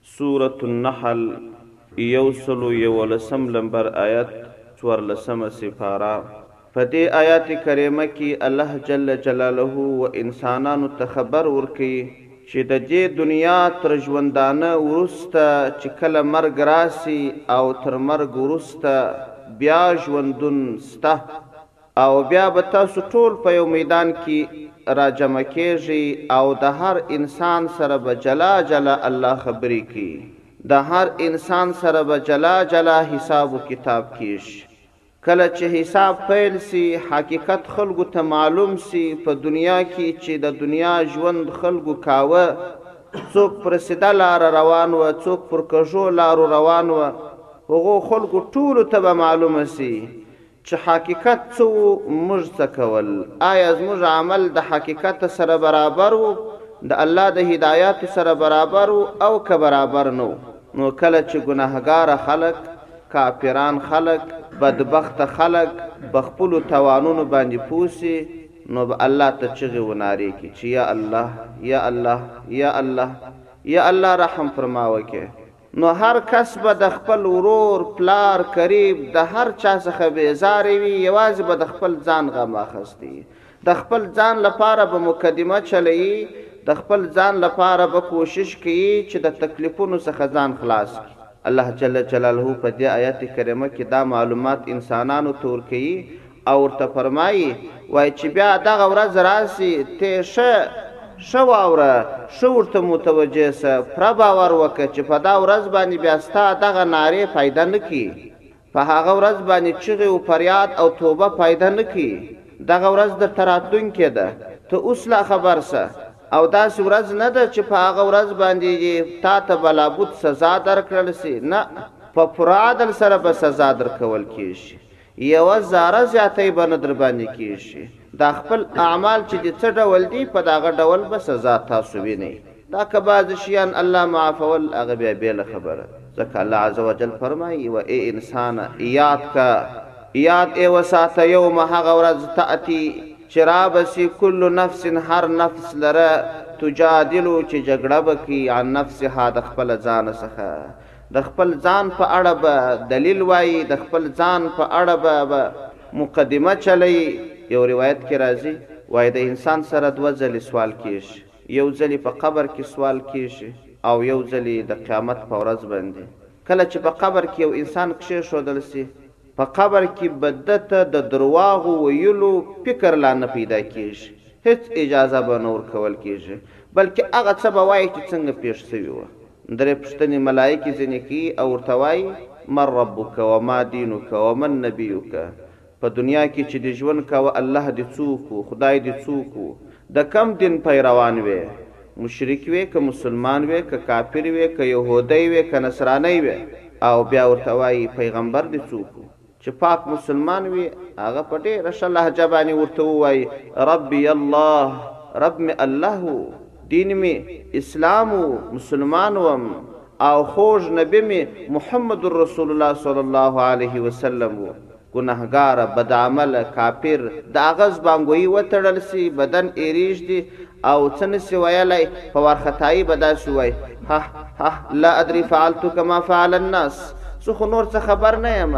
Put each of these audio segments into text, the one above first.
سورة النحل یو سل او یوولسم لمبر آیت څوارلسمه سپاره په دې آیات کریمه کې الله جل جلاله و انسانانو ته خبر ورکوي چې د دې دنیا تر ژوندانه وروسته چې کله مرګ راسي او تر مرګ وروسته بیا ژوندون سته او بیا به تاسو ټول په یو میدان کی راجمع کیږی او د هر انسان سره به جلا جلا الله خبری کوي د هر انسان سره به جلا جلا حساب و کتاب کیږي کله چه حساب پیل سی حقیقت خلګو ته معلوم سی په دنیا کی چه د دنیا ژوند خلګو کاوه څوک پر سیده لاره روان وه څوک پر کږو لارو روان وه هغو خلګو ټولو ته به معلومه سی چې حقیقت څه وو موږ څه کول آیا زموږ عمل د حقیقت سره برابر وو د الله د هدایاتو سره برابر وو او که برابر نه وو نو کله چې ګناهګاره خلک کافران خلک بدبخته خلک به خپلو تاوانونو باندې پوه شي نو به الله ته چغې و نارې کړي چې یا الله یا الله یا الله یا الله رحم پر ما وکړې. نو هر کس به د خپل ورور، پلار، قریب، د هر چا څخه بیزاره وي، یوازې به د خپل ځان غم اخستی، د خپل ځان لپاره به مقدمه چلوي، د خپل ځان لپاره به کوشش کوي چې د تکلیفونو څخه ځان خلاص کړي. الله جل جلاله په دې آیت کریمه کې دا معلومات انسانانو ته ورکوي او ورته فرمايي، وايي چې بيا دغه ورځ راسي، تۀ ښه ښه واوره، ښه ورته متوجه شه، پوره باور وکړه چې په دا ورځ باندې بيا ستا دغه نعرې فائده نۀ کوي، په هغه ورځ باندې چغې او فرياد او توبه فائده نۀ کوي، دغه ورځ درته راتلونکې ده، ته اوس لا خبر شه، او داسې ورځ نۀ ده چې په هغه ورځ باندې دې تاته به لابد سزا درکړل شي، نه! په پوره عدل سره به سزا درکول کيږي. یوه ذره زیاتی به نه درباندې کېږي، دا خپل اعمال چې دي څه ډول دي په دغه ډول به سزا تاسو وینئ، دا که بعضې شیان الله معافول هغه بیا بېله خبره ده، ځکه الله عز وجل فرمایي، و ای انسانه! یاد که، یاد ئې وساته، یوم هغه ورځ، تأتي، چې رابه شي، کل نفس، هر نفس لره، تجادل، چې جګړه به کوي، عن نفسها، د خپله ځانه څخه، د خپل ځان په اړه به دلیل وایي، د خپل ځان په اړه به به مقدمه چلوي، یو روایت کې راځي، وایي د انسان سره دوه ځلې سوال کېږي، یو ځلې په قبر کې سوال کېږي او یو ځلې د قیامت په ورځ باندې، کله چې په قبر کې یو انسان کښېښودل شي، په قبر کې به ده ته د درواغو ویلو فکر لا نه پیدا کېږي، هېڅ اجازه به نه ورکول کېږي، بلکې هغه څه به وایي چې څنګه پېښ شوي وه. درې پوښتنې ملائکې ځنې کوي او ورته وايي، من ربک وما دینک ومن نبیک، په دنیا کې چې دې ژوند کاوه الله دې څوک و، خدای دې څوک و، د کوم دین پیروان وې، مشرک وې که مسلمان وې که کافر وې که یهودی وې که نصرانی وې، او بیا ورته وايي، پیغمبر دې څوک و. چې پاک مسلمان وي هغه په ډېره ښه لهجه باندې ورته ووايي، ربي الله، رب مې الله و، دين مې اسلام و، مسلمان وم او خوږ نبي مې محمد رسول الله صلی الله عليه وسلم و، ګنهګاره، بدعمله، کافر، د هغه زبانګويي وتړل شي، بدن ېې رېږدي او څه نسي ویلای په وارخطايي به داسې ووايي، هه هه لا ادري فعلت کما فعل الناس، زه خو نور څه خبر نه یم،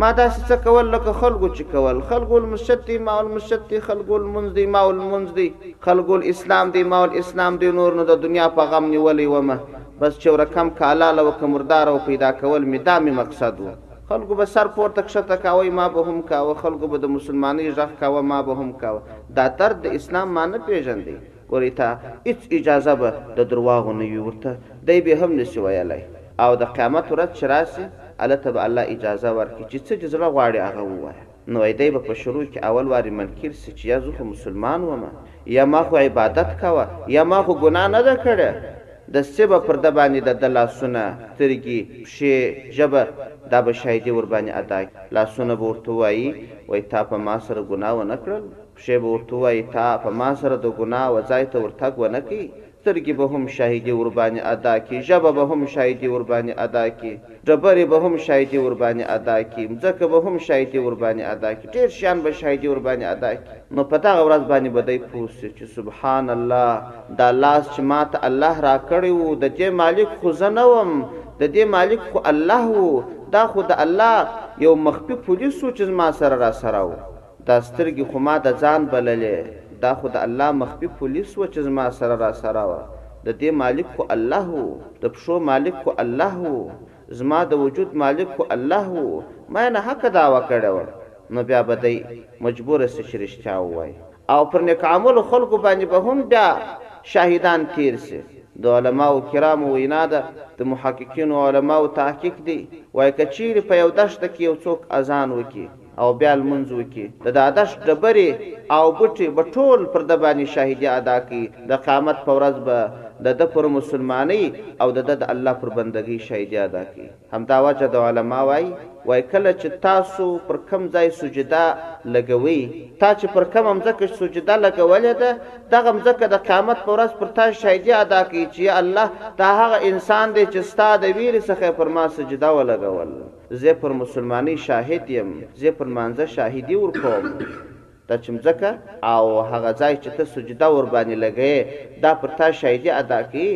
ما داسې څه کول لکه خلکو چې کول، خلکو المسجد دی ما المسجد دی، خلکو لمونځ دی ما لمونځ دی، خلکو الاسلام دی ما الاسلام دی، نور نو د دنیا په غم نیولی وم، بس چې ورکم که حلاله و که مرداره و پیدا کول مې دا مې مقصد و، خلکو به سر پورته کښته کاوه ما به هم کاوه، خلکو به د مسلمانۍ غږ کاوه ما به هم کاوه، دا درد د اسلام ما نه پیژندی ولی تا هیڅ اجازه به د درواغو نه وی ورته دی به هم نسی ویلی او د قیامت ورځ چی راسی هلته به الله اجازه ورکی چی څه دی زړه غواړی هغه ووایه نو دی به په شروع کی اول واری منکر سی چی یا زه خو مسلمان ومه یا ما خو عبادت کاوه یا ما خو ګناه نه ده کړی. د څۀ به پر ده باندې د ده لاسونه، سترګي، پښې، ژبه دا به شاهدي ورباندې ادا کړي. لاسونه به ورته ووايي، وای تا په ما سره ګناه ونه کړل؟ پښې به ورته ووايي، تا په ما سره د ګناه و ځای ته ورتګ ونه کړ؟ سترګي به هم شاهدي ورباندې ادا کړي، ژبه به هم شاهدي ورباندې ادا کړي. ډبرې به هم شايدې ورباندې ادا کړي، مځکه به هم شايدې ورباندې ادا کړي، ډېر شيان به شايدې ورباندې ادا کړي. نو په دغه ورځ باندې به دی پوه شي چې سبحان الله! دا لاس چې ما ته الله راکړی و، د دې مالک خو زه نه وم، د دې مالک خو الله و، دا خو د الله يو مخفي پوليس و چې زما سره راسره و. دا سترګې خو ما د ځان بللې دا خو د الله مخفي پولیس وه چې زما سره راسره وه د دې مالک خو الله و د پښو مالک خو الله و زما د وجود مالک خو الله و ما یې ناحقه دعوه کړې وه نو بیا به دی مجبور شي چې رښتیا ووایي او پر نیکعملو خلکو باندې به هم بیا شاهدان تېر شي د علماوو کرامو وینا ده د محققینو علماوو تحقیق دی وایي که چېرې په یو دښته کې یو څوک اذان وکړي او بیا لمونځ وکړي د دادشت ډبرې او بوټي به ټول پر ده باندې شاهدي ادا کړي د قیامت په ورځ به د ده پر مسلمانۍ او د ده د الله پر بندګۍ شاهدي ادا کړي همدا وجه د علما وايي وايي کله چې تاسو پر کوم ځای سجده لګوي تا چې پر کومه مځکه سجده لګولې ده دغه مځکه د قیامت په ورځ پر تا شاهدي ادا کړي چې یا الله دا هغه انسان دی چې ستا د ویرې څخه یې پر ما سجده ولګول. زۀ پر مسلمانۍ شاهد يم، زۀ په نمانځه شاهدي ورکوم دا چې مځکه او هغه ځای چې ته سجده ورباندې لګوې دا پر تا شاهدي ادا کوي،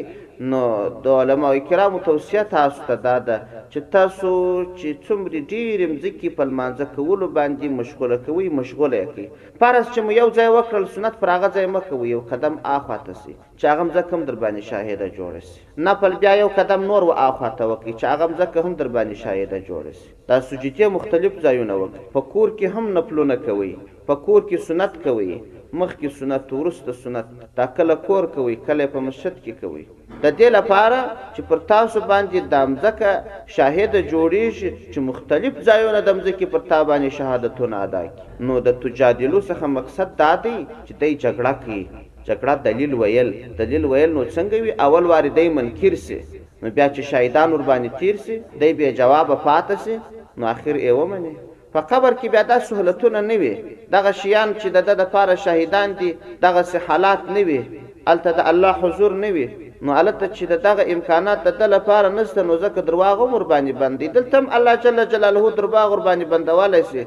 نو د علماؤ کرامو توصيه تاسو ته دا ده چې تاسو چې څومرې ډېرې مځکې په نمانځه کولو باندې مشغوله کوئ مشغوله يې کړئ، فرض چې مو يو ځای وکړل سنت پر هغه ځای مه کوئ يو قدم آخوا ته شئ. چې هغه مځکه هم درباندې شاهده جوړه شي. نفل بیا یو قدم نور و اخوا ته وکړئ چې هغه مځکه هم درباندې شاهده جوړه شي. دا سجدې مختلف ځایونه وکړئ. په کور کې هم نفلونه کوئ. په کور کې سنت کوئ. مخکې سنت، وروسته سنت. دا کله کور کوئ، کله یې په مسجد کې کوئ. د دې لپاره چې پر تاسو باندې دا مځکه شاهده جوړېږي چې مختلف ځایونه د مځکې پر تا باندې شهادتونه ادا کړي. نو د تجادلو څخه مقصد دا دی چې دی جګړه کوي. جګړه دلیل ویل دلیل ویل نو څنګه وي اول واري دی منکر سي نو بیا چي شاهدان ورباندي تیر سي دی بې جوابه پاته سي نو اخیر ئې ومني په قبر کي بیا دا سهولتونه نه وي دغه شیان چي دده دپاره شاهدان دي دغسي حالات نه وي هلته د الله حضور نه وي نو هلته چي ددغه امکانات دده لپاره نسته نو ځکه درواغ هم ورباندي بند دي دلته هم الله جل جلاله درباغ ورباندي بندولای سي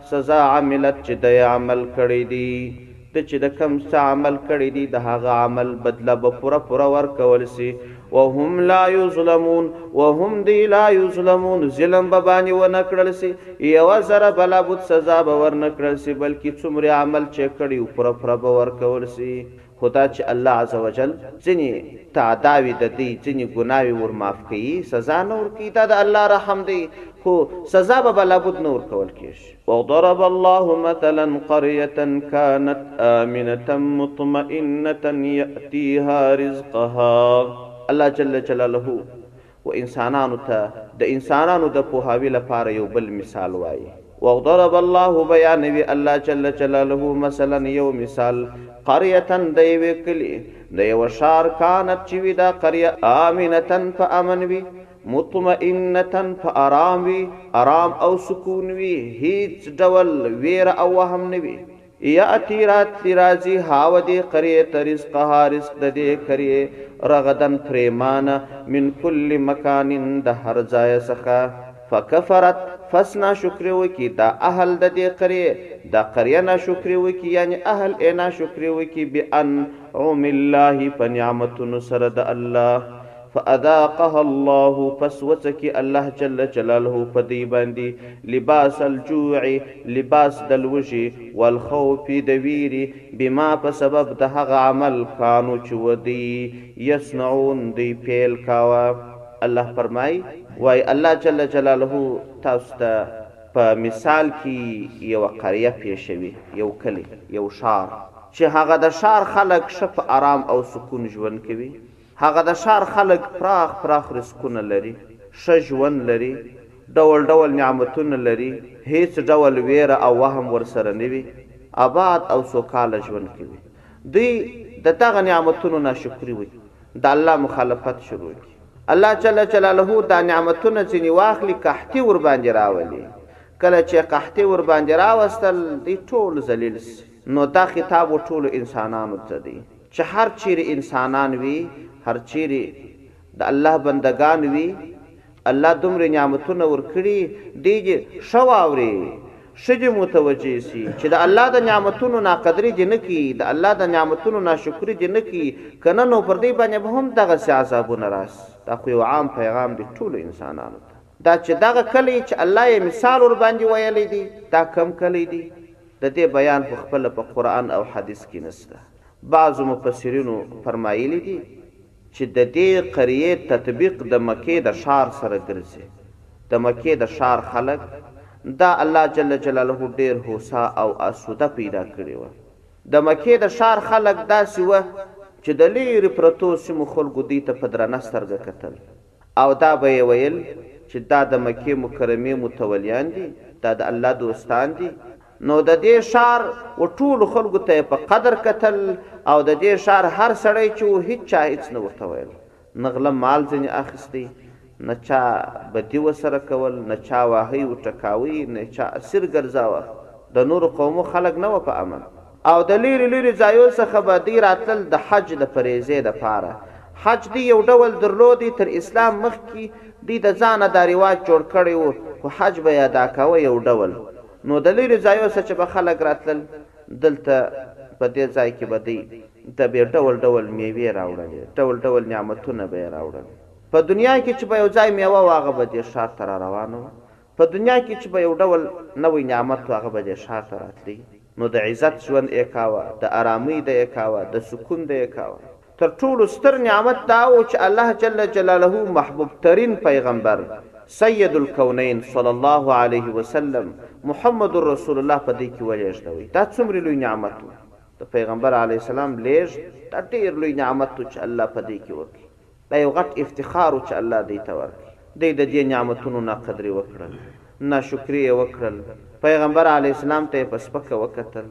سزا عملت چې دی عمل کړی دي ده چې ده کوم څه عمل کړی دي د هغه عمل بدله به پوره پوره ورکول سي وهم لا یظلمون وهم دی لا یظلمون ظلم به باندې ونه کړل سي یوه زره بلا بد سزا به ورنه کړل سي بلکې څومره عمل چې کړی پوره پوره به ورکول سي خو دا چې الله عزوجل ځینې تعداوې ددی، ځینې ګناوې ورمعاف کوي، سزا نه ورکوي، دا د الله رحم دی، خو سزا به به لابد نه ورکول کیږي. وضرب الله مثلا قرية كانت آمنة مطمئنة يأتيها رزقها الله جل جلاله و انسانانو ته د انسانانو د پوهاوي لپاره یو بل مثال وايي. وضرب الله بیانوي الله جل جلاله مثلا یو مثال قریة د یوې کلي، د یوه ښار، کانت چې وي دا قریه آمنة په امن وي، مطمئنة په ارام وي، ارام او سکون وي، هیڅ ډول ویره او وهم نه وي، یاتی راتلی راځی هاو دی قریه ته رزقها رزق د دی قریه رغدن پریمانه من کل مکان د هر ځایه څخه فکفرت فس ناشکری وکی دا اهل د دی قریه د قریه ناشکری وکی یعنی اهل ئې ناشکری وکی بانعم الله په نعمتونو سره د الله فاذاقها الله پس وڅکي الله جل جلاله په دوی باندي لباس الجوع لباس د لوږي والخوف د ويري بما په سبب د هغه عمل کانو چي وه دوی يصنعون دوی پيل کاوه الله فرمايي. وايي الله جل جلاله تاسو ته په مثال کي يوه قريه پيښوي، يو کلی، يو ښار، چي هغه د ښار خلک ښه په ارام او سکون ژوند کوي، هغه د ښار خلک پراخ پراخ رزقونه لري، ښه ژوند لري، ډول ډول نعمتونه لري، هیڅ ډول ویره او وهم ورسره نه وي، اباد او سوکاله ژوند کوي. دوی د دغه نعمتونو ناشکري وي، د الله مخالفت شروع کړي، الله جل جلاله دا نعمتونه ځینې واخلي قحطي ورباندې راولي، کله چې قحطي ورباندې راوستل دوی ټول ذلیل شي، نو دا خطاب و ټولو انسانانو ته دی. چه هر چیرې انسانان وي هر چیرې د الله بندګان وي الله دومرې نعمتونه ورکړي دي جې ښه واورې ښه دې متوجه سي چه د الله د نعمتونو ناقدري دې نه کړي د الله د نعمتونو ناشکري دې نه کړي که نه نو پر دوی باندې به هم دغسې عذابونه راسي دا خو یو عام پیغام دې ټولو انسانانو ته. دا چې دغه کلی چې الله یې مثال ورباندې ویلی دی دا کوم کلی دی؟ د دې بیان په خپله په قرآن او حدیث کې نشته. بعضو مفسرینو فرمایلي دي چې د دې قریې تطبیق د مکې د ښار سره ګرځي. د مکې د ښار خلک دا الله جل جلاله ډېر هوسا او آسوده پیدا کړي وه. د مکې د ښار خلک داسې وه چې د لیرې پرتو سیمو خلکو دوی ته په درنه سترګه کتل. او دا به یې ویل چې دا د مکې مکرمې متولیان دي، دا د الله دوستان دي، نو د دې ښار و ټولو خلکو ته یې په قدر کتل او د دې ښار هر سړی چې و هیچا هیڅ نه ورته ویل، نه غله مال ځنې اخیست، نه چا بدي ورسره کول، نه چا واهه و ټکاوه، نه یې چا اسیر ګرځاوه، د نورو قومو خلک نه وه په امن. او د لیري لیري ځایو څخه به دی راتلل د حج د فریضې د پاره. حج دی یو ډول درلودی تر اسلام مخکي دی د ځانه دا رواج جوړ کړی وو خو حج به یې ادا کاوه یو ډول نو د لیري ځایو څخه چه به خلګ راتلل دلته په دی ځای کي به دی ته به ډول ډول میوې راوړلې ډول ډول نعمتونه به یې راوړل په دنیا کي چه به یو ځای میوه وه هغه به دی ښار ته راروانه وو په دنیا کې چې به یو ډول نوی نعمت و هغه به دې ښار ته راتلی نو د عزت ژوند ئې کاوه، د ارامۍ د ئې کاوه، د سکون د ئې کاوه. تر ټولو ستر نعمت دا و چې الله جل جلاله محبوب ترین پیغمبر سید الکونین صلی الله علیه وسلم محمد رسول الله په دوی کې ولېږدوی دا څومرې لوی نعمت و د پیغمبر علیه السلام لېږد دا ډېر لوی نعمت و چې الله په دوی کې وکړ. دا یو غټ افتخار و چې الله دوی ته ورکړ، دوی د دې نعمتونو ناقدري وکړل، ناشکري یې وکړل، پیغمبر علیه السلام ته یې په سپکه وکتل،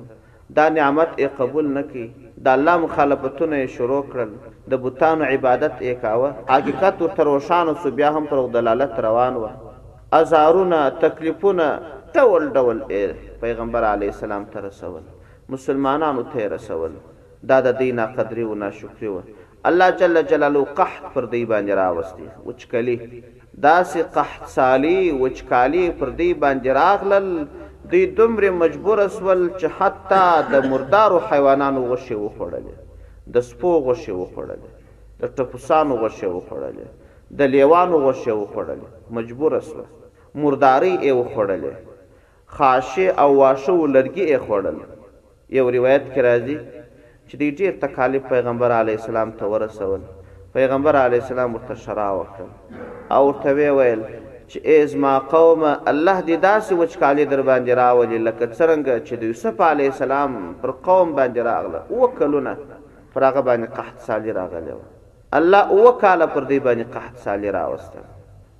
دا نعمت یې قبول نه کړ، د الله مخالفتونه یې شروع کړل، د بتانو عبادت یې کاوه. حقیقت ورته روښانه شو، بیا هم پر ضلالت روان و، ازارونه، تکلیفونه، ډول ډول یې پیغمبر علیه السلام ته رسول، مسلمانانو ته یې رسول، دا د دوی ناقدري و، ناشکري وه، الله جل جلاله قحط پر دوی باندې راوستي، وچکلي، داسې قحط سالي، وچکالي، پر دوی باندې راغلل، دوی دومره مجبور شول چې حتی د مردارو حیوانانو غوښې وخوړلې، د سپو غوښې وخوړلې، د ټپوسانو غوښې وخوړلې، د لېوانو غوښې وخوړلې، مجبور شوه، مردارۍ ئې وخوړلې، خاشې او واښه و لرګي ئې خوړل. یو روایت کې راځي چې دوی ډېر تکالیف پیغمبر علیه السلام ته ورسول، پیغمبر علیه السلام ورته ښرا وکړل او ورته ویې ویل چې ای زما قومه! الله دې داسې وچکالي درباندې راولي لکه څرنګه چې د یوسف علیه السلام پر قوم باندې راغله، اووه کلونه پر هغه باندې قحط سالي راغلې وه. الله اووه کاله پر دوی باندې قحط سالي راوسته،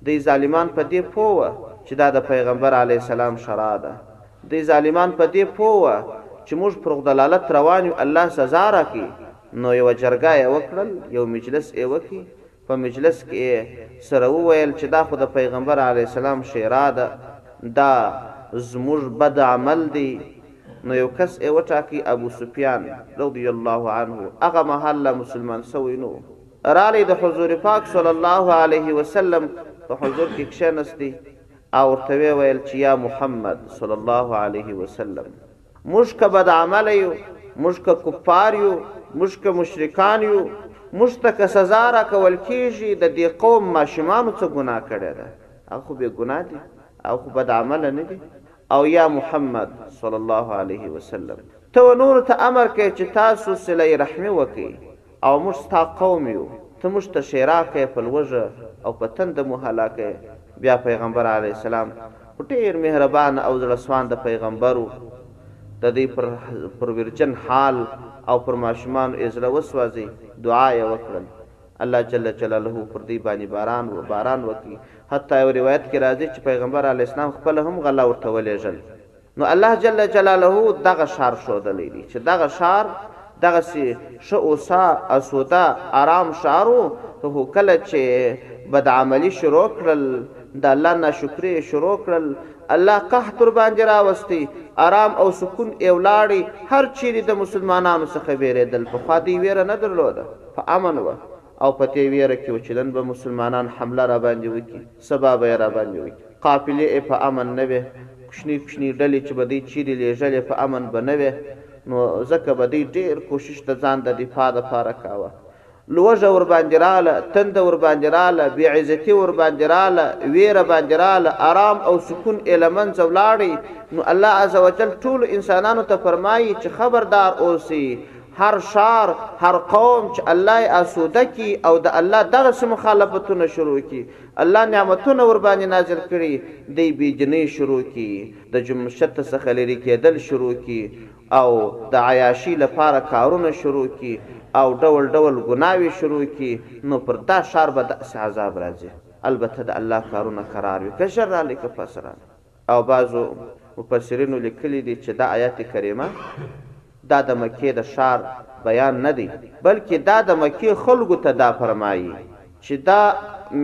دوی ظالمان په دې پوه وه چې دا د پیغمبر علیه السلام شرع ده، دوی ظالمان په دې پوه وه چې موږ پرغدلالت روان یو الله سزا راکړي، نو یوه جرګه ئې وکړل، یو مجلس ئې وکړي، په مجلس کښې ئې سره وویل چې دا خو د پیغمبر علیه السلام شعراء ده، دا زموږ بد عمل دی، نو یو کس ئې وټاکی ابو سفیان رضی الله عنه هغه مهال لا مسلمان سوی نه وو رالی د حضور پاک صلی الله علیه وسلم په حضور کښې کښېنستی او ورته وې ویل چې یا محمد صلی الله علیه وسلم موږ که بد عمله یو موږ که کفار یو موږ که مشرکان یو موږ ته که سزا راکول کیږی د دې قوم ماشومانو څه ګناه کړې ده هغه خو بې ګناه دي هغه خو بد عمله نه دي او یا محمد صلی الله علیه وسلم! ته و نورو ته امر کړه چې تاسو صلة رحمي وکړئ او موږ ستا قوم یو، ته موږ ته ښې راکړه په لوږه او په تنده مو هلاکوې. بیا پیغمبر علیه السلام خو ډېر مهربانه او زړه سوانده پیغمبر و، د دوی پر پر ویرجن حال او پر ماشومانو ئې زړه وسوځي، دعا ئې وکړل. الله جل جلاله پر دوی باندې باران و باران وکړي حتی یو روایت کې راځي چې پیغمبر علیه السلام خپله هم غله ورته ولېږل نو الله جل جلاله دغه ښار ښودلی دی چې دغه ښار دغسې ښه اوسا اسوده ارام ښار و خو کله چې بدعملي شروع کړل د الله ناشکري یې شروع کړل الله قحط ورباندې راوستی ارام او سکون یې ولاړی هر چیرې د مسلمانانو څخه وېرېدل پخوا دوی وېره نه درلوده په امن وه او په تې وېره کې وه چې نن به مسلمانان حمله راباندې وکړي، سبا به یې راباندې وکړي. قافلې ئې په امن نه وې، کوچنۍ کوچنۍ ډلې چې به دوی چېرې لېږلې په امن به نه وې، نو ځکه به دوی ډېر کوشش د ځان د دفاع لپاره کاوه. لوږه ورباندې راله، تنده ورباندې راله، بې عزتي ورباندې راله، وېره باندې راله، ارام او سکون ئې له منځه ولاړی، نو الله عزوجل ټولو انسانانو ته فرمايي چې خبردار اوسئ هر ښار هر قوم چې الله یې آسوده کړي او د الله دغسې مخالفتونه شروع کړي، الله نعمتونه ورباندې نازل کړي، دی بې دینۍ شروع کړي، د جمشت څخه لرې کېدل شروع کړي او د عیاشۍ لپاره کارونه شروع کړي او ډول ډول ګناوې شروع کړي، نو پر دا ښار به داسې عذاب راځي. البته د الله کارونه کرار وي، که ژر راغلئ که پس راغلئ. او بعضو مفسرینو لیکلي دي چې دا آیت کریمه دا د مکې د ښار بیان نه دی بلکې دا د مکې خلکو ته دا فرمایي چې دا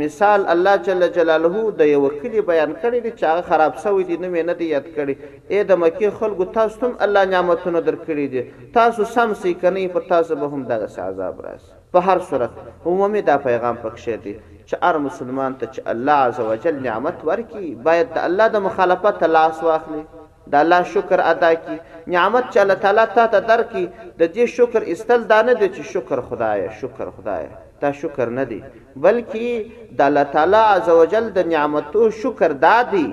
مثال الله جل جلاله د یوه کلي بیان کړی دی چې هغه خراب شوی دی نوم یې نه دی یاد کړی ای د مکې خلکو تاسو ته هم الله نعمتونه درکړي دي تاسو سم شئ که نه پر تاسو به هم دغسې عذاب راشي. په هر صورت عمومي دا پیغام پکښې دی چې هر مسلمان ته چې الله عزوجل نعمت ورکړي باید د الله د مخالفته لاس واخلي د الله شکر ادا کړي نعمت چې الله تعالی تاته درکړي د دې شکر ایستل دا نه دی چې شکر خدایه شکر خدایه دا شکر نه دی بلکې د الله تعالی عزوجل د نعمتو شکر دا دی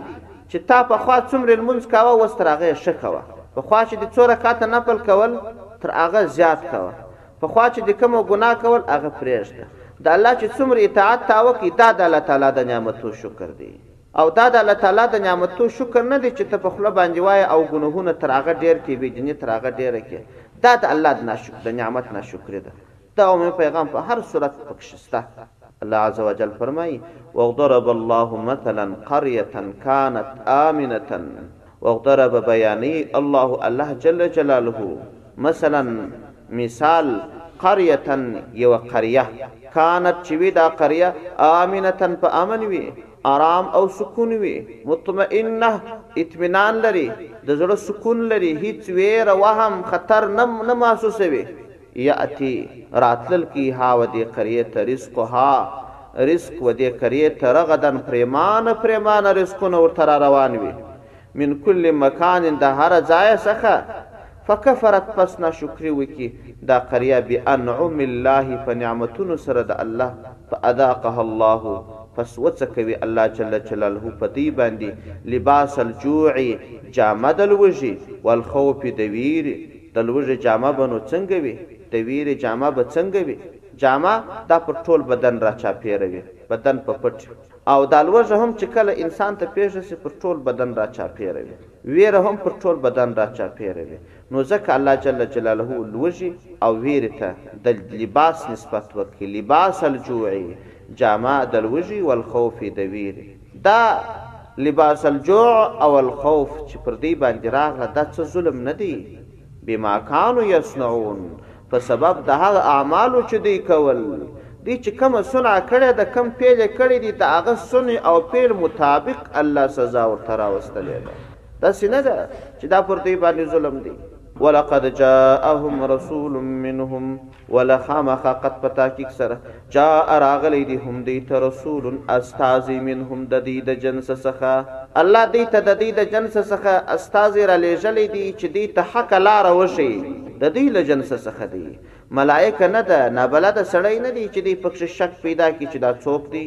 چې تا پخوا څومره لمونځ کاوه اوس تر هغه یې ښه کوه پخوا چې دې څو رکعته نفل کول تر هغه زیات کوه پخوا چې د کومو ګناه کول هغه پرېږده د الله چې څومره اطاعت تا وکړي دا د الله تعالی د نعمتو شکر دی او دا د الله تعالی د نعمتو شکر نه دی چې ته په خوله باندې وایې او ګناهونه تر هغه ډېر کې بې دیني تر هغه ډېره کې دا د الله د ناشکر د نعمت ناشکري ده دا عمومي پیغام په هر صورت پکښې شته الله عز وجل فرمایي وضرب الله مثلا قريه كانت آمنه وغضرب بياني الله الله جل جلاله مثلا مثال قرية يوه قريه کانت چې وي دا قريه آمنة په امن وي ارام او سکون وي مطمئنة اطمینان لري د زړه سکون لري هیڅ ویره وهم خطر نه محسوسوي. يأتي، راتلل کيها ودې قريې ته رزقها، رزق ودې قريې ته رغدا پرېمانه پرېمانه رزقونه ورته راروان وي، من کل مکان د هره ځايه څخه، فکفرت پس ناشکري وکړي دا قريه بأنعم الله په نعمتونو سره د الله، فأذاقها الله پس وڅکوي الله جل جلاله په دوی باندې لباس الجوع جامه د لوږي والخوف د ويري د لوږې جامه به نو څنګه وي؟ د وېرې جامه به څنګه وي؟ جامه دا پر ټول بدن را چاپېره وي، بدن په پټ وي. او دا لوږه هم چې کله انسان ته پېښه شي پر ټول بدن را چاپېره وي. وېره هم پر ټول بدن را چاپېره وي. نو ځکه الله جل جلاله لوږې او وېرې ته د لباس نسبت وکړ، لباس الجوع، جامه د لوږې، والخوف، د وېرې. دا لباس الجوع او الخوف چې پر دوی باندې راغله دا څه ظلم نه دی؟ بما کانو یصنعون په سبب د هغه اعمالو چې دوی کول دوی چې کومه صنع کړې ده کوم فعل یې کړی دی د هغه صنع او فعل مطابق الله سزا ورته راوستلې ده داسې نه ده چې دا پر دوی باندې ظلم دی ولقد جاءهم رسول منهم ولا خامخا قد په تحقیق سره جاء راغلی دی هم دی ته رسول استازی منهم د دی د جنس څخه الله دی ته د دی د جنس څخه استازی را لیږلی دی چې دی ته حق لار وشي د دی له جنس څخه دی ملائکه نه ده نابلده سړی نه دی چې دی پکښې شک پیدا کی چې دا څوک دی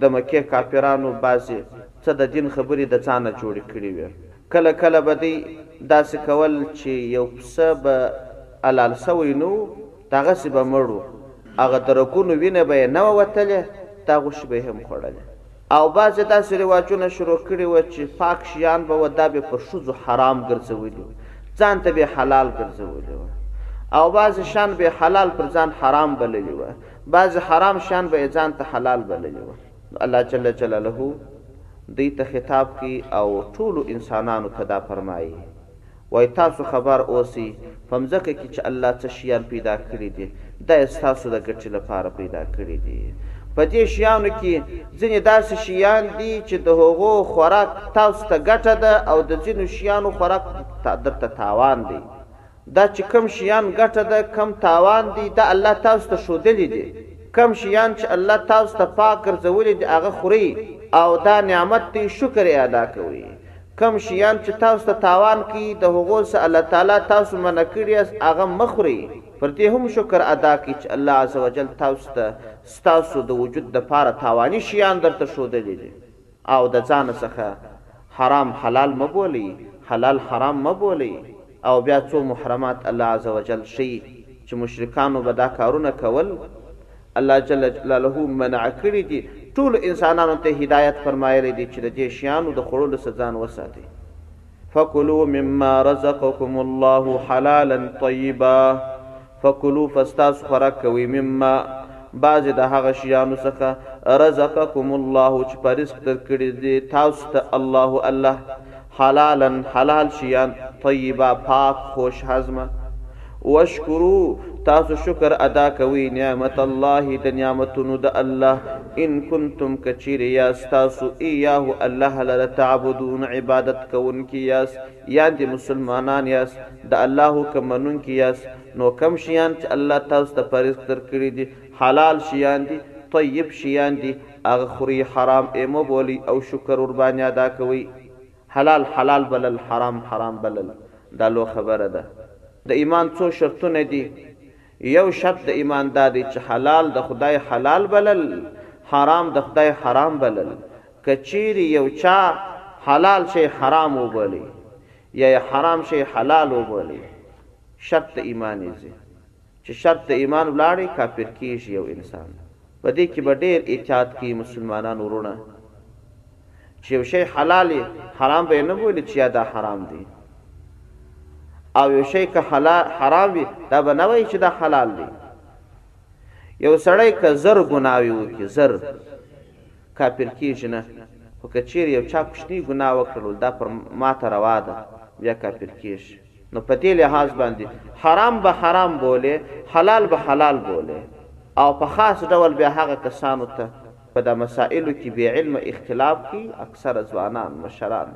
د مکې کافرانو بعضي څه د دين خبري د څانه جوړي کړي وې. کله کله به دوی داسي کول چي يو پسه به حلال سوی نه وو داغسي به مړ وو هغه د رګونو وينه به يې نه وه وتلې دا غوښي به يې هم خوړلې. او بعضي داسي رواجونه شروع کړي وه چي پاک شيان به وه دا به پر ښځو حرام ګرځولي وو ځان ته به يې حلال ګرځولي وه او بعضي شان به يې حلال پر ځان حرام بللي وه بعضې حرام شیان به یې ځان ته حلال بللي ول، نو الله جل جلاله دوی ته خطاب کوي او ټولو انسانانو ته دا فرمايي، وایي، تاسو خبر اوسئ، په مځکه کې چې الله څه شیان پیدا کړي دي، دا یې ستاسو د ګټې لپاره پیدا کړي دي. په دې شیانو کې ځینې داسې شیان دي چې د هغو خوراک تاسو ته ګټه ده او د ځینو شیانو خوراک درته تاوان دی. دا چې کوم شیان ګټه ده کوم تاوان دی دا الله تاسو ته ښودلي دي، کوم شیان چې الله تاسو ته پاک ګرځولي دي هغه خورئ او دا نعمت دی شکر یې ادا کوئ، کوم شیان چې تاسو ته تاوان کوي د هغو څخه الله تعالی تاسو منع کړي یاست هغه مه خورئ، پر دې هم شکر ادا کړئ چې الله عزوجل تاسو ته ستاسو د وجود لپاره تاواني شیان درته ښودلي دي. او د ځانه څخه حرام حلال مه بولئ حلال حرام مه بولئ او بیا څو محرمات الله عزوجل ښیي چې مشرکانو به دا کارونه کول الله جل جلاله منع کړي دي ټولو انسانانو ته هدایت فرمایلی دی چې د دې شیانو د خوړلو څخه ځان وساتئ. فکلوا مما رزقکم الله حلالا طیبا فکلوا پس تاسو خوراک کوئ مما بعضې د هغه شیانو څخه رزقکم الله چې په رزق درکړي دي تاسو ته الله الله حلالا حلال شیان طیبا پاک خوش هضمه واشکرو، تاسو شکر ادا کوئ، نعمت الله، د نعمتونو د الله، ان کنتم، که چېرې یاست تاسو، ایاه، الله لره، تعبدون، عبادت کوونکي یاست، یاندې مسلمانان یاست، د الله حکم منونکي یاست، نو کوم شیان چې الله تاسو ته په رزق درکړي دي، حلال شیان دي، طیب شیان دي، هغه خورئ، حرام ئې مه بولئ او شکر ورباندې ادا کوئ. حلال حلال بلل حرام حرام بلل دا لو خبره ده د ایمان څو شرطونه دي یو شرط د ایمان دا دی چې حلال د خدای حلال بلل حرام د خدای حرام بلل که چیرې یو چا حلال شی حرام وبلی یا حرام شی حلال وبلی شرط د ایمان یې چې شرط د ایمان ولاړی کافر کیږي یو انسان په دې کې به ډیر احتیاط کوي مسلمانان وروڼه چې یو شی حلال حرام به نه بولي چې یا دا حرام دی او یو شی که حلال حرام وي دا به نه وایي چې دا حلال دی یو سړی که زر ګناوي وکي زر کافر کیږي نه خو که چیرې یو چا کوچنی ګناه وکړل دا پر ماته روا ده بیا کافر کیږي نو په دې لحاظ باندې حرام به حرام بولې، حلال به حلال بولې او په خاص ډول بیا هغه کسانو ته په دا مسائلو کې بې علمه اختلاف کوي، اکثره ځوانان، مشران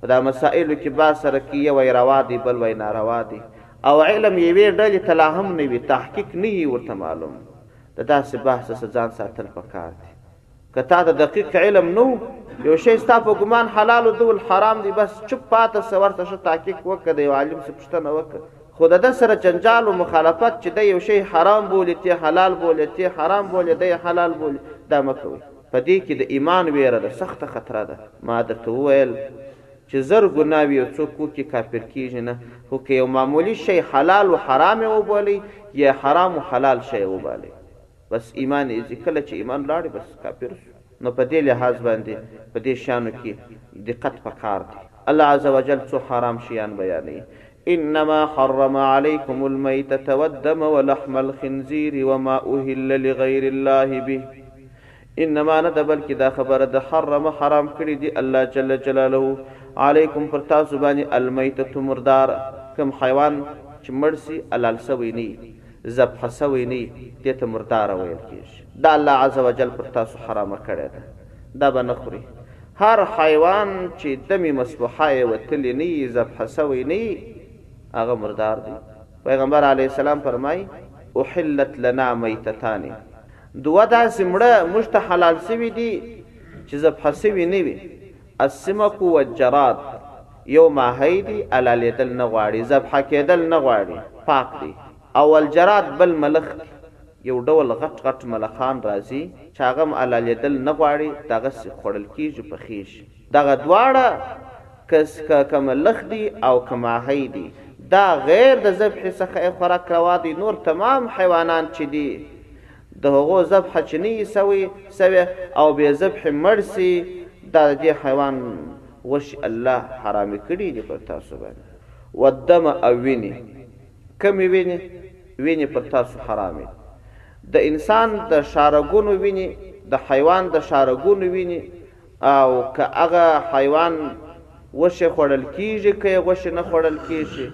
په دا مسائلو کې بحث سره کوي، یو وایي روا دی، بل وایي ناروا دی او علم یوې ډلې ته لا هم نه وي، تحقیق نه وي ورته معلوم، د داسې بحث څخه ځان ساتل پکار دي. که تا ته دقیق علم نه و یو شی ستا په ګمان حلال و دول حرام دی بس چوپ پاته سه ورته ښه تحقیق وکه د یو عالم سه پوښتنه وکه خو د ده سره جنجال و مخالفت چې دی یو شی حرام بولي تې حلال بولې تې حرام بولې دی حلال بولي دا مه کوئ. په دې کې د ایمان ویره ده سخته خطره ده ما درته وویل چې زر ګناوې یو څوک وکړي کافر کیږي نه خو که یو معمولي شی حلال و حرام یې وبولئ یا حرام و حلال شی یې وبالئ بس ایمان یې ځي کله چې ایمان لاړ بس کافر شو نو په دې لحاظ باندې په دې شیانو کې دقت په کار دی الله عزوجل څو حرام شیان بیانوي انما حرم علیکم المیتة والدم ولحم الخنزیر وما اهل لغیر الله به انما نه ده بلکې دا خبره ده حرم حرام کړي دي الله جل جلاله علیکم پر تاسو باندې المیتة مردار کوم حیوان چې مړ سي حلال سوی نه وي ذبح شوی نه یی دې ته مردار ویل کیږي دا الله عزوجل پر تاسو حرامه کړی ده دا به نه خوری هر حیوان چی دمی مسفوحه یې وتلی نه یی ذبح شوی نه یی هغه مردار دی پیغمبر علیه السلام فرمایی احلت لنا میتتان دوه داسی مړه موږ ته حلال شوی دی چی ذبح شوی نه وی السمک و الجراد یو ماهی دی الالېدل نه غواړي، ذبحه کېدل نه غواړي، پاک دی. او الجراد بل ملخ دی، یو ډول غټ غټ ملخان راځي چې هغه هم الالېدل نه غواړي، دغسې خوړل کېږي، پخېږي. دغه دواړه که که که ملخ دي او که ماهی دي دا غیر د ذبحې څخه یې خوراک روا دی، نور تمام حیوانان چې دي د هغو ذبحه چې نه يي سوی، سوی، او بې ذبحې مړ سي، دا د دې حيوان غوښي الله حرامې کړي دي پر تاسو باندي. والدم او ويني، کومي ويني؟ ويني پر تاسو حرامې دي. د انسان د شارګونو ويني، د حيوان د شارګونو ويني، او که هغه حيوان غوښي خوړل کيږي که يې غوښي نه خوړل کيږي،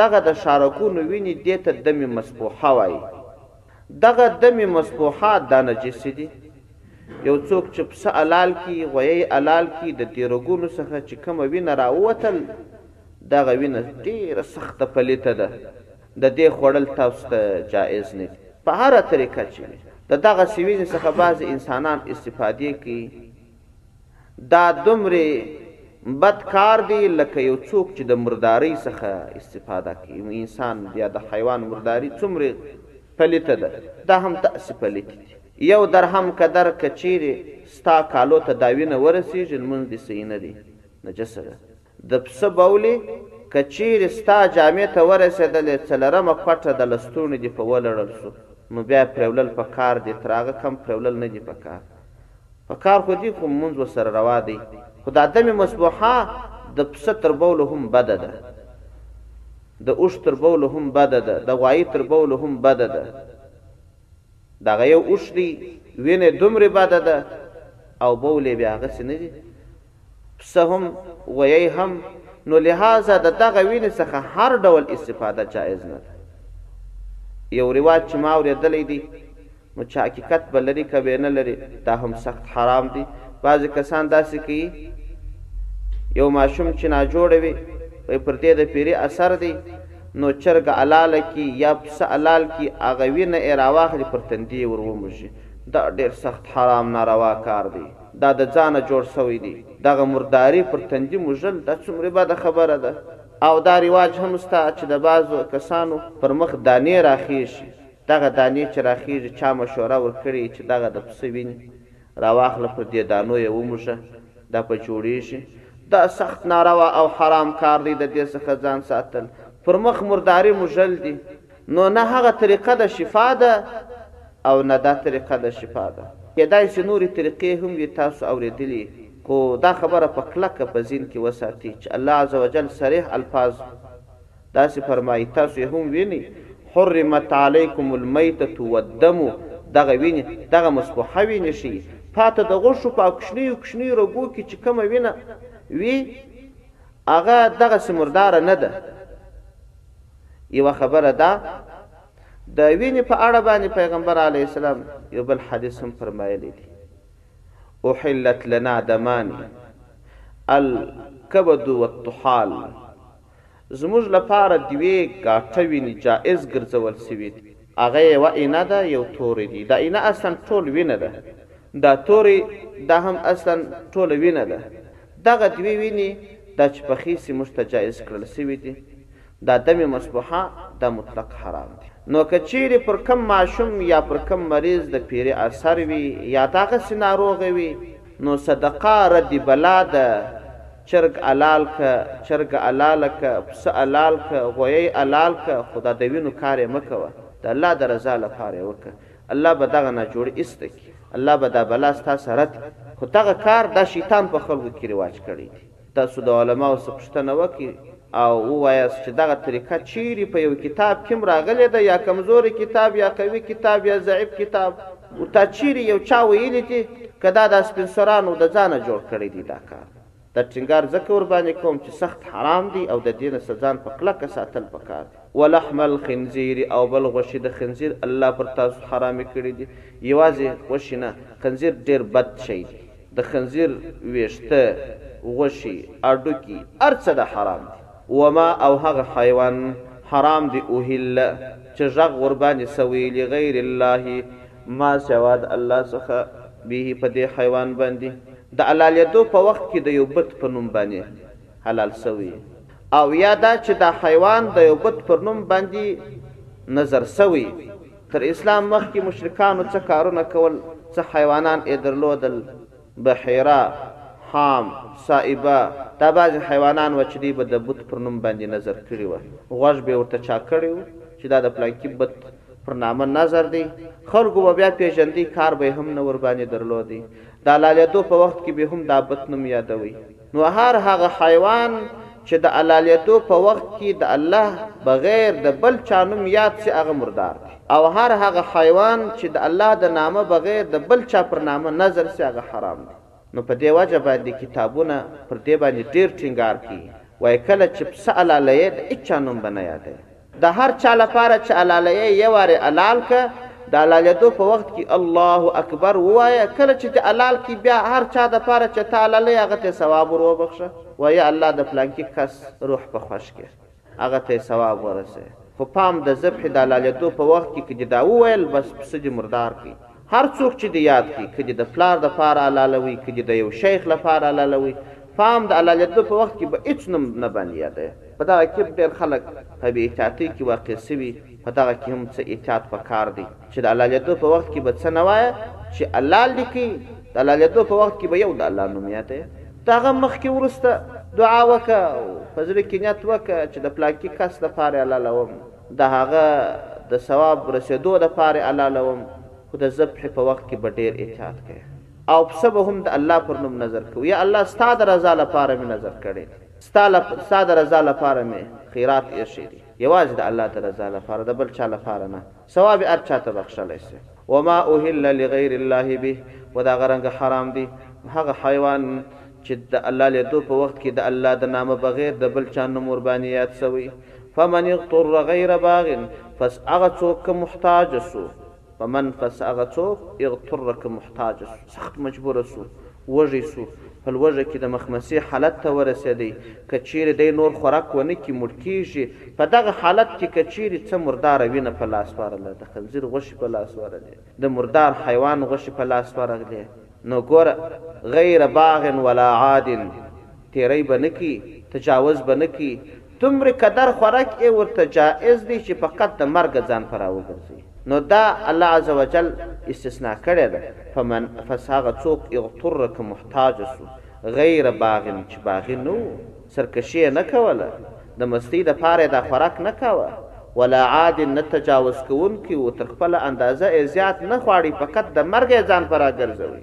دغه د شارګونو ويني دې ته دم مسفوحه وايي. دغه دمي مصبوحات دا نجسي دي يو څوک چه پسه الال کي غويي الال کي د دي رګونو څخه چه کومه وينه راووتل دغه وينه ډيره سخته پليته ده د دي خوړل تاسو ته جائز نه دي. په هره طريقه چه وي د دغسي ويني څخه بعضي انسانان استفادي کوي. دا دومره بد کار دی لکه یو څوک چې د مردارۍ څخه استفاده کوي انسان یا د حیوان مرداري څومره پلیته ده دا هم داسې پلیتې دي یو درهم قدر که چیرې ستا کالو ته دا وینه ورسیږي لمونځ دې صحیح نه دی نجسه ده د پسه بولې که چېرې ستا جامې ته ورسېدلې، څلرمه پټه د لستوڼي دې په ولړل شو، نو بیا یې پرېولل په کار دي، تر هغه کم پرېولل نه دي په کار. په کار خو دي، خو مونځ ورسره روا دی، خو دا دمې مسبوحه د پسه تر بولو هم بده ده، د اوښ تر بولو هم بده ده، د غوایي تر بولو هم بده ده، دغه یو اوښ دی، وینه یې دومرې بده ده او بول یې بیا هغسې نه دي، څه هم ویی هم نو لهذا د دغه وینی څخه هر ډول استفاده جایز نه ده یو رواج چی ما اوریدلی دی نو چه حقیقت به لری که به نه لری دا هم سخت حرام دی بعضی کسان داسی کوی یو ماشوم چی ناجوړ وی وای پر دی د پیری اثر دی نو چرګه الاله کی یا پسه الال کی هغه وینه یی راواخلی پر تندی یی ور وموږی دا ډیر سخت حرام ناروا کار دی. دا د ځانه جوړ شوی دی دغه مرداری پر تندی موژل دا څومره بده خبره ده او دا رواج هم شته چی د بعضو کسانو پر مخ دانی راخیږی دغه دانی چی راخیږی چا مشوره ورکړی یی چی دغه د پسه وینی راواخله پر دی دانو یی وموژه دا په جوړیږی دا سخت ناروا او حرام کار دی ددی څخه ځان ساتل پر مخ مرداری موژل دی. نو نه هغه طریقه د شفا ده او نه دا طریقه د شفا ده. کېدای شي نورې طریقې هم وي تاسو اورېدلي خو دا خبره په کلکه په ذهن کې وساتي چې الله عزوجل صریح الفاظ داسې فرمايي تاسو یې هم وینئ حرمت علیکم المیتة والدم دغه وینې دغه مسفوحه وینې ښيي پاته د غوښو په کوچنیو کوچنیو رګو کې چې کومه وینه وي هغه دغسې مرداره نه ده. یو خبره دا د وینې په اړه باندې پیغمبر علی السلام یو بل حدیث هم فرمایلی دی احلت لنا دمانی الکبد والطحال زموږ لپاره دوی ګاټه ویني جائز ګرځول شوی دی هغه یوه اینه ده یو توری دی دا اینه اصلا ټول وینه ده دا توری دا هم اصلا ټوله وینه ده دغه دوی وینی دا چی پخی سی موږ ته جایز کړل شوی دی دا دم مسبوحه دا مطلق حرام دی نو که چیری پر کوم ماشوم یا پر کوم مریض د پیری اثر وی یا دغسی ناروغ وی نو صدقه رد بلا ده. چرګ الال که چرګه الاله که پسه الال که غویی الال که خو دا د وینو کار یې مه کوه د الله د رضا لپاره یې وکه الله به دغه ناجوړي ایسته کړي الله به دا بلا ستا سه رد کړي خو دغه کار دا شیطان په خلکو کې رواج کړی دی تاسو د علماو سه پوښتنه وکړي او ووایاست چې دغه طریقه چیرې په یو کتاب کیم راغلې ده یا کمزورې کتاب یا قوي کتاب یا ضعیف کتاب او تا چیرې یو چا ویلي دي که دا د سپنسرانو د ځانه جوړ کړی دی دا کار دا ټینګار ځکه ورباندې کوم چې سخت حرام دی او ددې نه څځان په کلکه ساتل پکار دی. ولحم الخنزیر او بل غوښې د خنزیر الله پر تاسو حرامې کړې دي، یواځې غوښې نه، خنزیر ډېر بد شی دی، د خنزیر وېښته، غوښې، اډوکي، هر څه د حرام دي. وما او هغه حیوان حرام دی احل چې ږغ ورباندې شوی لغیر الله، ما سوا د الله څخه بیهی په دی حیوان باندی د حلالیدو په وخت کی د یو بت په نوم بانی حلال سوی او یا دا چی دا حیوان د یو بت پر نوم باندی نذر سوی تر اسلام مخکی مشرکانو څه کارونه کول څه حیوانان ېې درلودل. بحیره، حام، سائبه، دا بعضې حیوانان وه چې دوی به د بت پر نوم باندې نذر کړي وه، غوږ به یې ورته چا کړی و چې دا د پلانکي بت پر نامه نذر دی، خلکو به بیا پېژندی، کار به یې هم نه ورباندې درلودی، د حلالېدو په وخت کې به هم دا بت نوم یادوی. نو هر هغه حیوان چې د علالیتو په وخت کې د الله بغیر د بل چا نوم یاد شي هغه مردار دی او هر هغه حیوان چې د الله د نامه بغیر د بل چا پر نامه نذر شي هغه حرام دی. نو په دې وجه باندې کتابونه پر دې باندې ډېر ټینګار کوي، وایي کله چې پسه علالیې د هیچا نوم به نه یادوې. د هر چا لپاره چې الاله یې یو وارې الال که د الالېدو په وخت کې الله اکبر ووایه کله چې د الال کې بیا هر چا د پاره چې تا الالې هغه ته ثواب ور وبخښه وایه الله د پلانکي کس روح په خوښ کې هغه ته ثواب ورسوي خو پام د ذبح د الالېدو په وخت کې که دې دا وویل بس پسه دې مردار کړي هر څوک چي دي ياد کړي، که دي د پلار د پاره الاله وي، که دي د يو شيخ له پاره الاله وي، پام د الالېدلو په وخت کي به هيڅ نوم نه باندي يادوې. په دغه کي ډېر خلک په بې احتياطۍ کي واقع سوي، په دغه کي هم څه احتياط په کار دئ، چي د الالېدو په وخت کي به څه نه وايه، چي الال دي کړي، د الالېدو په وخت کي به يو د الله نوم يادوې، د هغه مخکي وروسته دعا وکه او په زړه کي نيت وکه، چي د پلانکي کس له پاره الاله وم. د هغه د ثواب رسېدو لپاره علالوم، خو د ذبحې په وخت کې به ډېر احتیاط کوي او پسه به هم د الله پر نوم نذر کوي، یا الله ستا د رضا لپاره مې نذر کړی دی، ستا د رضا لپاره مې خیرات ایښی دی، یوازې د الله د رضا لپاره، د بل چا لپاره نه، ثواب یې هر چا ته بخښلی شي. وما احل لغیر الله به و د هغه رنګه حرام دي هغه حیوان چې د الله لېدو په وخت کې د الله د نامه بغیر د بل چا نوم ورباندې یاد شوی فمن اغتر غیر باغ پس هغه څوک که محتاج شو فمن پس هغه څوک اغتر که محتاج شو. سخت مجبور شو، وږی شو، په لوږه کې د مخمسې حالت ته ورسېدی، که چېرې دی نور خوراک ونه کړي، مړ کېږي، په دغه حالت کې که چېرې څه مرداره وینه په لاس ورغله، د خنځیر غوښې په لاس ورغلې، د مردار حیوان غوښې په لاس ورغلې، نو ګوره، غیر باغ ولا عاد، تېری به نه کړي، تجاوز به نه کړي، دومره قدر خورک ئې ورته جائز دی چې فقط د مرګه ځان په را وګرځوي نو دا الله عزوجل استثناء کړې ده فمن فس هغه څوک اغتر که محتاج سو غیر باغ چې باغي نه وو سرکشي ئې نه کوله د مستۍ د پاره ئې دا خوراک نه کاوه ولا عاد نه تجاوز کوونکی وو تر خپله اندازه ئې زیات نه خواړی فقط د مرګه ځان په را ګرځوي.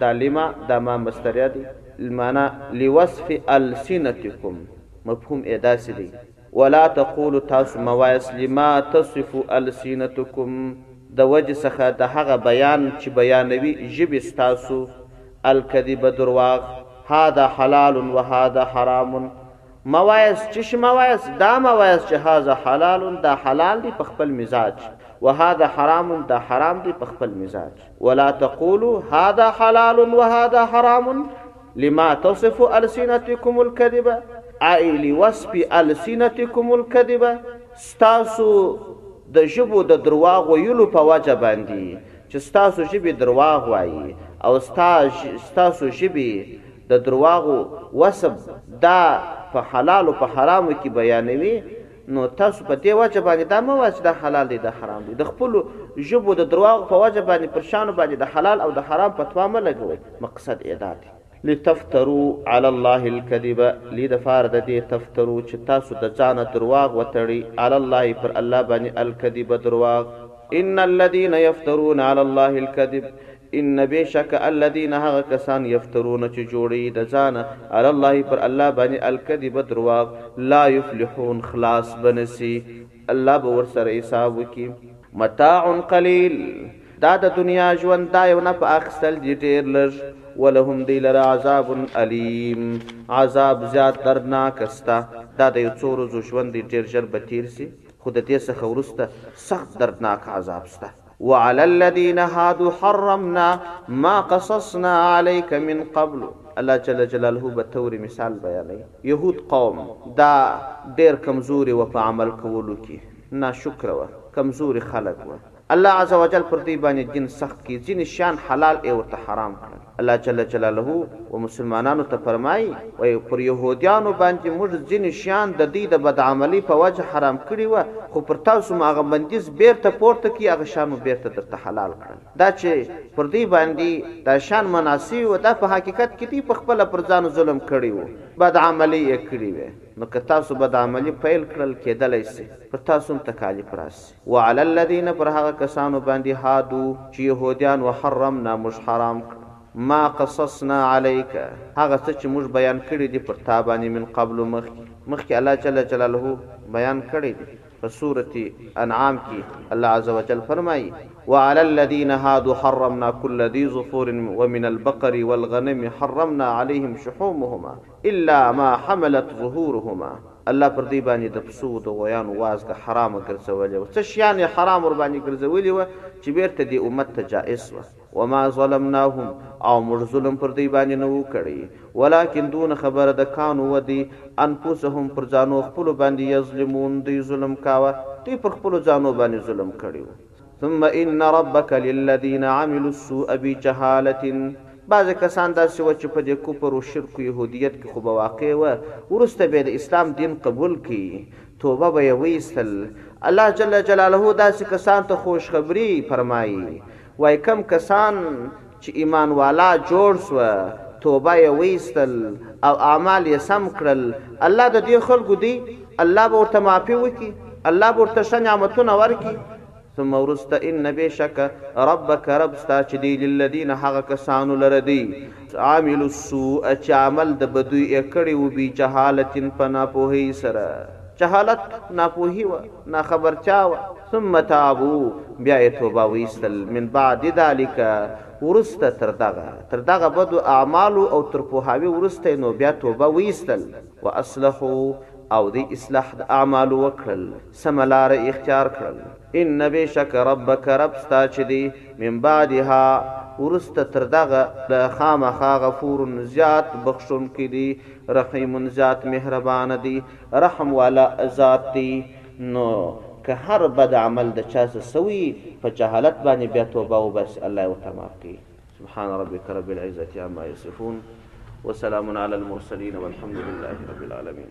دا لما دا ما مصدريه دي لمعنی لوصف السنتکم مفهوم ئې داسي دئ، ولا تقولو تاسو مه واياست لما تصف السنتکم د وجي څخه د هغه بيان چي بيانوي ژبي ستاسو الکذب درواغ هذا حلال وهذا حرام مه واياست چي شي مه واياست دا مه واياست چي هذا حلال دا حلال دي په خپل مزاج وهذا حرام دا حرام دي په خپل مزاج. ولا تقولو هذا حلال وهذا حرام لما تصف السنتكم الكذب اي لوصف السنتكم الكذب ستاسو د ژبو د درواغ ویلو په وجه باندې چې ستاسو ژبې درواغ وایي او ستاسو ژبې د درواغو وسب دا په حلال او په حرامو کې بیانوي نو تاسو په دې وجه باندې دا مه وایاست چې دا حلال دی دا حرام دی، د خپلو ژبو د درواغو په وجه باندې پر شیانو باندې د حلال او د حرام فتوا مه لګوئ، مقصد ئې دا دی. لتفترو علی الله الکذب، لی د فاره د دې، تفترو چې تاسو د ځانه درواغ وتړئ، علی الله پر الله باندې الکذب درواغ. ان الذین یفترون علی الله الکذب، ان بېشکه الذین هغه کسان یفترون چې جوړوي د ځانه علی الله پر الله باندې الکذب درواغ لا یفلحون خلاص به نه سي الله به ورسره حساب وکړي. متاع قلیل دا د دنیا ژوند دا یو نفع اخیستل دي ډېر لږ ولهم دوی لره عذاب الیم عذاب زیات دردناک سته دا د یو څو ورځو ژوند دی ډېر ژر به تېر سي خو د دې څخه وروسته سخت دردناک عذاب سته. وعلى الذين هادو حرمنا ما قصصنا عليك من قبل الله جل جلاله به توري مثال بيانوي يهود قوم دا ډير کمزوري وه په عمل کولو کي ناشکره وه کمزوري خلګ وه الله عزوجل پر دوی باندي دين سخت کي ځيني شيان حلال ئې ورته حرام کړل. الله جل جلاله و مسلمانانو ته فرمايي، وايي، پر يهوديانو باندي موږ ځيني شيان د دوی د بدعملۍ په وجه حرام کړي وه، خو پر تاسو مو هغه بنديز بيرته پورته کړ، هغه شيان مو بيرته درته حلال کړل. دا چي پر دوی باندي دا شيان منع سوي وه، دا په حقيقت کي دوی پخپله پر ځان ظلم کړی وو، بدعملۍ ئې کړي وې، نو که تاسو بدعملي پيل کړل، کېدلای سي پر تاسو هم تکاليف راسي. وعلی الذین پر هغه کسانو باندې هادو چې یهودیان وو حرمنا موږ حرام کړ ما قصصنا علیک هغه څه چې موږ بیان کړي دي پر تا باندې من قبل مخکې مخکې الله جل جلاله بیان کړي دي په سورة انعام کې الله عز وجل فرمایي وعلى الذين هادوا حرمنا كل ذي ظفور ومن البقر والغنم حرمنا عليهم شحومهما الا ما حملت ظهورهما الله پر دوی باندې د پسو د غویانو وازګه حرامه ګرځولې وه څه شیان یې حرام ورباندې ګرځولي وه چې بیرته دې امت ته جائز سوه وما ظلمناهم او موږ ظلم پر دوی باندې نه وو کړی ولکن دونه خبره ده کانو وه دوی انفسهم پر ځانو خپلو باندې یظلمون دوی ظلم کاوه دوی پر خپلو ځانو باندې ظلم کړی وو. ثم ان ربک للذین عملوا السوء بجهالة بعضې کسان داسې وه چې په دې کفر و شرک و یهودیت کې خو به واقع وه وروسته به یې د اسلام دین قبول کړ توبه به یې وایستل الله جل جلاله داسې کسان ته خوشخبري فرمایي وایي کوم کسان چې ایمان والا جوړ شوه، توبه یې وایستل او اعمال یې سم کړل، الله د دې خلکو دی، الله به ورته معافي وکړي، الله به ورته ښه نعمتونه ورکړي، ثم وروسته ان بېشکه ربک رب ستا چې دی للذین هغه کسانو لره دی، عملوا السوء چې عمل د بدیو یې کړی و بجهالة په ناپوهۍ سره، جهالت ناپوهي وه، ناخبرتیا وه. ثم تابو بیا یې توبه ویستل من بعد ذلک وروسته تر دغه تر دغه بدو اعمالو او تر پوهاوي وروسته یې نو بیا توبه ویستل واصلحو او دوی اصلاح د اعمالو وکړل سمه لاره یې اختیار کړل. ان بېشکه ربک رب ستا چې دی من بعدها وروسته تر دغه له خامخا غفور زیات بخښونکی دی رحیم زیات مهربانه دی رحم والا ذات دی. نو که هر بد عمل د چا څه سوی په جهالت باندې بیا توبه وباسي الله یې ورته معاف کوي سبحان ربک رب العزة عما یصفون وسلام علی المرسلین والحمد لله رب العالمین.